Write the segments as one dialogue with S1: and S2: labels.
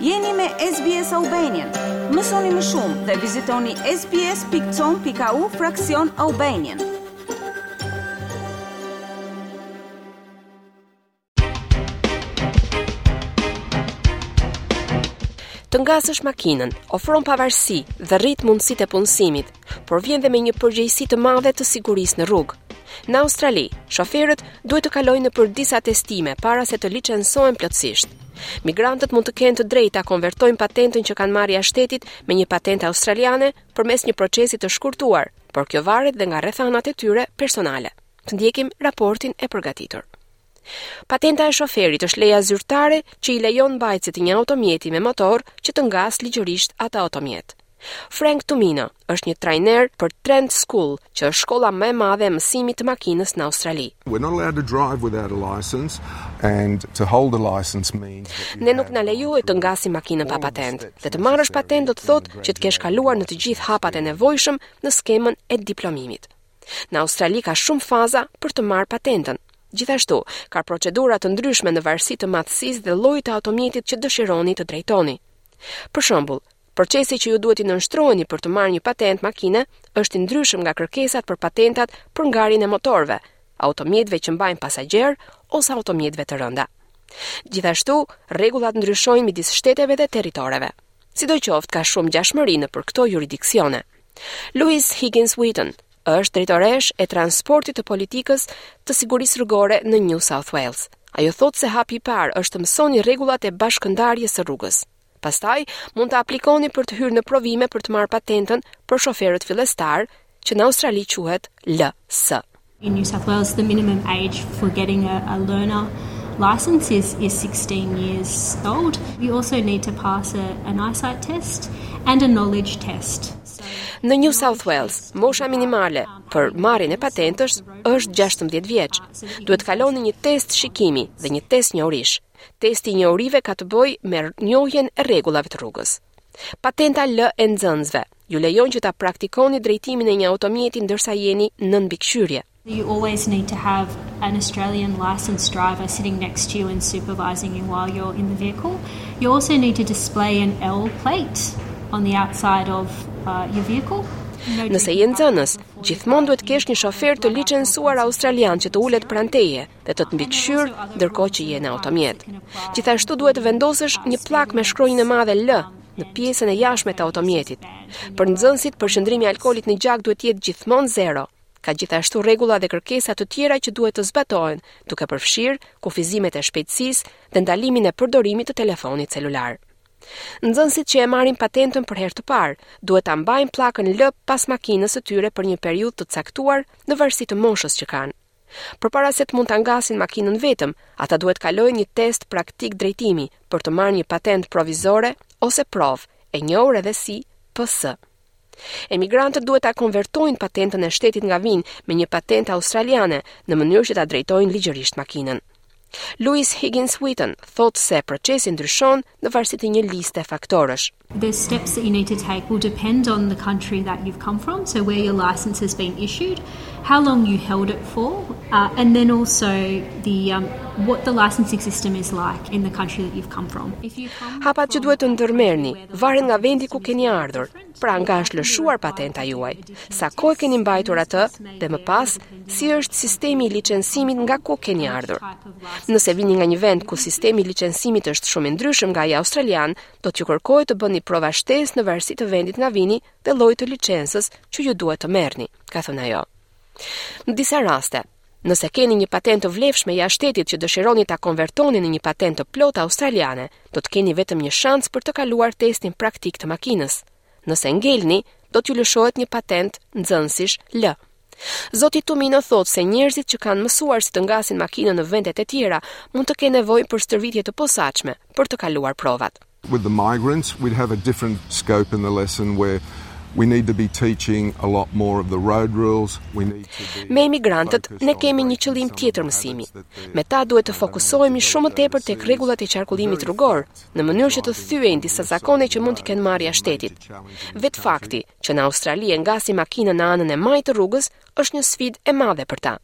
S1: Jeni me SBS Albanian. Mësoni më shumë dhe vizitoni sbs.com.au fraksion Albanian.
S2: Të ngasësh makinën, ofron pavarësi dhe rrit mundësitë e punësimit, por vjen dhe me një përgjegjësi të madhe të sigurisë në rrugë. Në Australi, shoferët duhet të kalojnë nëpër disa testime para se të licensohen plotësisht. Migrantët mund të kenë të drejtë ta konvertojnë patentën që kanë marrë jashtë shtetit me një patentë australiane përmes një procesi të shkurtuar, por kjo varet dhe nga rrethanat e tyre personale. Të ndjekim raportin e përgatitur. Patenta e shoferit është leja zyrtare që i lejon mbajtësit të një automjeti me motor që të ngasë ligjërisht atë automjet. Frank Tumino është një trajner për Trent School, që është shkolla më e madhe e mësimit të makinës në Australi. Ne nuk na lejohet të ngasim makinën pa patentë, dhe të marrësh patentë do të thotë që të kesh kaluar në të gjithë hapat e nevojshëm në skemën e diplomimit. Në Australi ka shumë faza për të marrë patentën. Gjithashtu, ka procedura të ndryshme në varësi të madhësisë dhe llojit të automjetit që dëshironi të drejtoni. Për shembull, procesi që ju duhet t'i nënshtroheni për të marrë një patentë makine është i ndryshëm nga kërkesat për patentat për ngarjen e motorëve, automjeteve që mbajnë pasagjerë ose automjeteve të rënda. Gjithashtu, rregullat ndryshojnë midis shteteve dhe territoreve. Sidoqoftë, ka shumë ngjashmëri nëpër këto juridiksione. Louise Higgins-Whitton është drejtoreshë e transportit të politikës të sigurisë rrugore në New South Wales. Ajo thotë se hapi i parë është të mësoni rregullat e bashkëndarjes së rrugës. Pastaj mund të aplikoni për të hyrë në provime për të marrë patentën për shoferët fillestarë, që në Australi quhet LS.
S3: In New South Wales the minimum age for getting a learner licence is is sixteen years old. You also need to pass a an eyesight test and a knowledge test.
S2: Në New South Wales, mosha minimale për marrjen e patentës është 16 vjeç. Duhet të kaloni një test shikimi dhe një test njohurish. Testi i njohurive ka të bëjë me njohjen e rregullave të rrugës. Patenta L e nxënësve ju lejon që ta praktikoni drejtimin e një automjeti ndërsa jeni nën mbikëqyrje.
S3: You always need to have an Australian licensed driver sitting next to you and supervising you while you're in the vehicle. You also need to display an L plate on the outside of uh, your vehicle.
S2: Nëse je nxënës, gjithmonë duhet të kesh një shofer të licencuar australian që të ulet pranë teje dhe të të mbikëqyrë ndërkohë që je në automjet. Gjithashtu duhet të vendosësh një pllakë me shkronjën e madhe L në pjesën e jashtme të automjetit. Për nxënësit, përqëndrimi i alkoolit në gjak duhet të jetë gjithmonë zero. Ka gjithashtu rregulla dhe kërkesa të tjera që duhet të zbatohen, duke përfshirë kufizimet e shpejtësisë dhe ndalimin e përdorimit të telefonit celular. Nxënësit që e marrin patentën për herë të parë, duhet ta mbajnë pllakën L pas makinës së tyre për një periudhë të caktuar në varësi të moshës që kanë. Përpara se të mund ta ngasin makinën vetëm, ata duhet të kalojnë një test praktik drejtimi për të marrë një patentë provizore ose provë, e njohur edhe si PS. Emigrantët duhet ta konvertojnë patentën e shtetit nga vijnë me një patentë australiane, në mënyrë që ta drejtojnë ligjërisht makinën. Louis Higgins Wheaton thotë se procesi ndryshon në varësi të një liste faktorësh.
S3: The steps that you need to take will depend on the country that you've come from, so where your license has been issued, how long you held it for, uh, and then also the um, what the licensing system is like in the country that you've come from. If you come
S2: Hapat që duhet të ndërmerrni varen nga vendi ku keni ardhur. Pra nga është lëshuar patenta juaj, sa kohë e keni mbajtur atë dhe më pas si është sistemi i licensimit nga ku keni ardhur. Nëse vini nga një vend ku sistemi i licensimit është shumë i ndryshëm nga ai australian, do t'ju kërkohet të bëni prova shtesë në varësi të vendit nga vini dhe llojit të licencës që ju duhet të merrni, ka thënë ajo. Në disa raste, Nëse keni një patentë të vlefshme jashtë shtetit që dëshironi ta konvertoni në një patentë të plotë australiane, do të keni vetëm një shans për të kaluar testin praktik të makinës. Nëse ngelni, do t'ju lëshohet një patentë nxënësish L. Zoti Tumino thotë se njerëzit që kanë mësuar si të ngasin makinën në vendet e tjera mund të kenë nevojë për stërvitje të posaçme për të kaluar provat.
S4: With the migrants we'd have a different scope in the lesson where we need to be teaching a lot more of the road rules we need to
S2: be Me emigrantët ne kemi një qëllim tjetër mësimi. Me ta duhet të fokusohemi shumë më tepër tek rregullat e qarkullimit rrugor, në mënyrë që të thyejnë disa zakone që mund të kenë marrë jashtë shtetit. Vetë fakti që në Australi e ngasin makinën në anën e majtë të rrugës është një sfidë e madhe për ta.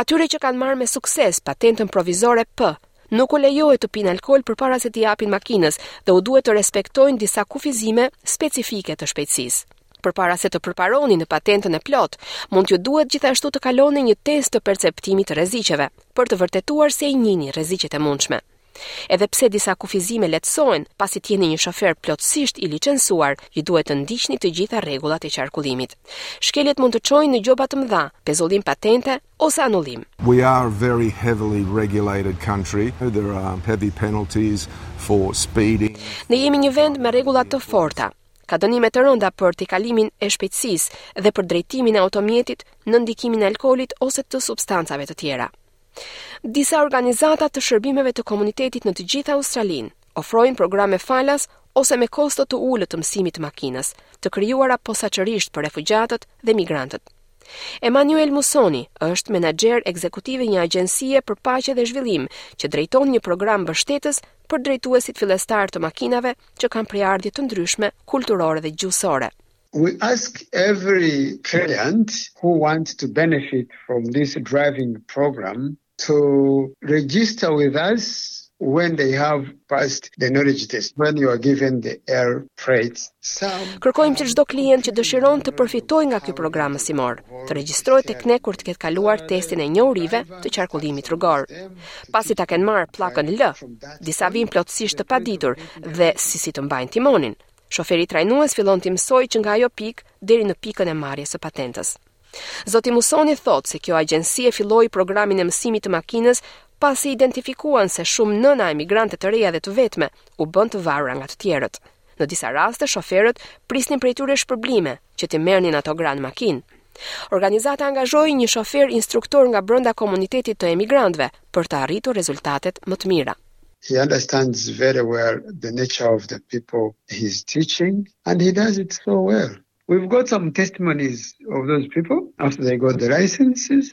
S2: Atyre që kanë marrë me sukses patentën provizore P, nuk u lejohet të pinë alkool përpara se t'i japin makinës dhe u duhet të respektojnë disa kufizime specifike të shpejtësisë. Përpara se të përparoni në patentën e plotë, mund t'ju duhet gjithashtu të kaloni një test të perceptimit të rreziqeve, për të vërtetuar se i njihni rreziqet e mundshme. Edhe pse disa kufizime lehtësohen, pasi të jeni një shofer plotësisht i licensuar, ju duhet të ndiqni të gjitha rregullat e qarkullimit. Shkeljet mund të çojnë në gjoba të mëdha, pezullim patente ose anullim.
S4: We are very heavily regulated country, there are heavy penalties for speeding.
S2: Ne jemi një vend me rregulla të forta. Ka dënime të rënda për tejkalimin e shpejtësisë dhe për drejtimin e automjetit nën ndikimin e alkoolit ose të substancave të tjera. Disa organizata të shërbimeve të komunitetit në të gjithë Australinë ofrojnë programe falas ose me kosto të ulët të mësimit të makinës, të krijuara posaçërisht për refugjatët dhe migrantët. Emanuel Musoni është menaxher ekzekutiv i një agjencie për paqe dhe zhvillim që drejton një program mbështetës për drejtuesit fillestarë të makinave që kanë prejardhje të ndryshme kulturore dhe gjuhësore.
S5: We ask every client who want to benefit from this driving program to register with us when they have passed the knowledge test when you are given the L plate
S2: Kërkojmë që çdo klient që dëshiron të përfitojë nga ky program mësimor, të regjistrohet tek ne kur të ketë kaluar testin e njohurive të qarkullimit rrugor. Pasi ta kenë marrë pllakën L, disa vijnë plotësisht të paditur edhe se si të mbajnë timonin, Shoferi trajnues fillon t'i mësojë që nga ajo pikë deri në pikën e marrjes së patentës. Zoti Musoni thotë se kjo agjenci e filloi programin e mësimit të makinës pasi identifikuan se shumë nëna emigrante të reja dhe të vetme u bënë të varura nga të tjerët. Në disa raste shoferët prisnin prej tyre shpërblime, që t'i merrnin ato gra në makinë. Organizata angazhoi një shofer instruktor nga brenda komunitetit të emigrantëve për të arritur rezultatet më të mira.
S5: He understands very well the nature of the people he's teaching and he does it so well. We've got some testimonies of those people after they got the licenses.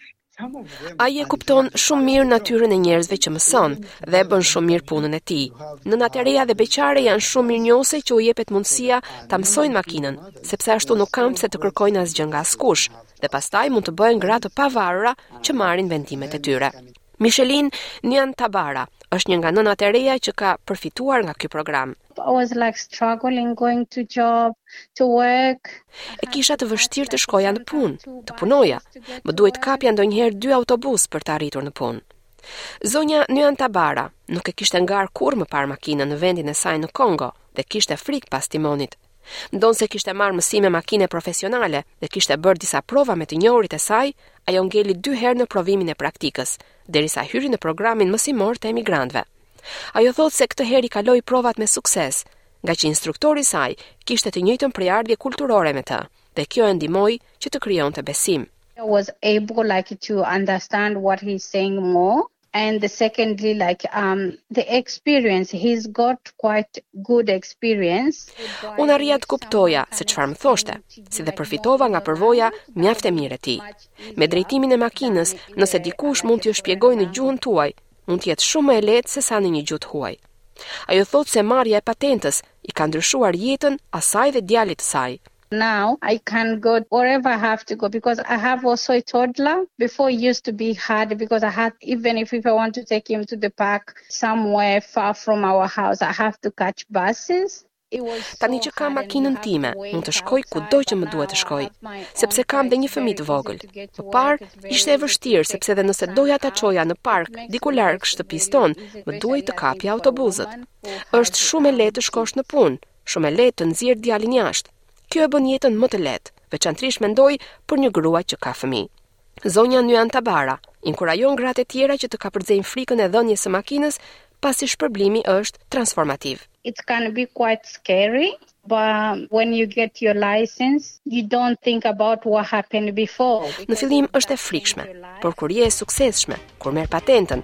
S2: Ai e kupton shumë mirë natyrën e njerëzve që mëson dhe e bën shumë mirë punën e tij. Nënat e reja dhe beqare janë shumë mirënjohëse që u jepet mundësia ta mësojnë makinën, sepse ashtu nuk kanë pse të kërkojnë asgjë nga askush dhe pastaj mund të bëhen gra të pavarura që marrin vendimet e tyre. Michelin Nyan Tabara është një nga nënat e reja që ka përfituar nga ky program.
S6: I was like struggling going to job, to work.
S2: E kisha të vështirë të shkoja në punë, të punoja. Më duhej të kapja ndonjëherë dy autobus për të arritur në punë. Zonja Nyan Tabara nuk e kishte ngarë kurrë më parë makinën në vendin e saj në Kongo dhe kishte frikë pas timonit. Ndonëse kishte marrë mësime makine profesionale dhe kishte bërë disa prova me të njohurit e saj, ajo ngeli dy herë në provimin e praktikës, derisa hyri në programin mësimor të emigrantëve. Ajo thotë se këtë herë i kaloi provat me sukses, ngaqë instruktori i saj kishte të njëjtën prejardhje kulturore me të, dhe kjo e ndihmoi që të krijonte besim.
S6: I was able like to understand what he's saying more and the secondly like um the experience he's got quite good experience
S2: Unë arrija të kuptoja se çfarë më thoshte, si dhe përfitova nga përvoja mjaft e mirë e tij. Me drejtimin e makinës, nëse dikush mund t'ju shpjegojë në gjuhën tuaj, mund të jetë shumë më e lehtë sesa në një gjuhë të huaj. Ajo thotë se marrja e patentës i ka ndryshuar jetën asaj dhe djalit të saj.
S6: Now I can go wherever I have to go because I have also a toddler. Before it used to be hard because I had even if, if I want to take him to the park somewhere far from our house I have to catch buses.
S2: Tani që kam makinën time, mund të shkoj kudo që më duhet të shkoj, sepse kam dhe një fëmijë të vogël. Më parë ishte e vështirë sepse edhe nëse doja ta çoja në park diku larg shtëpisë tonë, më duhej të kapja autobuzët. Është shumë e lehtë të shkosh në punë, shumë e lehtë të nxjerr djalin jashtë. Kjo e bën jetën më të lehtë, veçanërisht mendoj për një grua që ka fëmijë. Zonja Nyan Tabara inkurajon gratë e tjera që të kapërcejnë frikën e dhënies së makinës, pasi shpërblimi është transformativ.
S6: It's gonna be quite scary, but when you get your license, you don't think about what happened before.
S2: Në fillim është e frikshme, por kur je e suksesshme, kur merr patentën,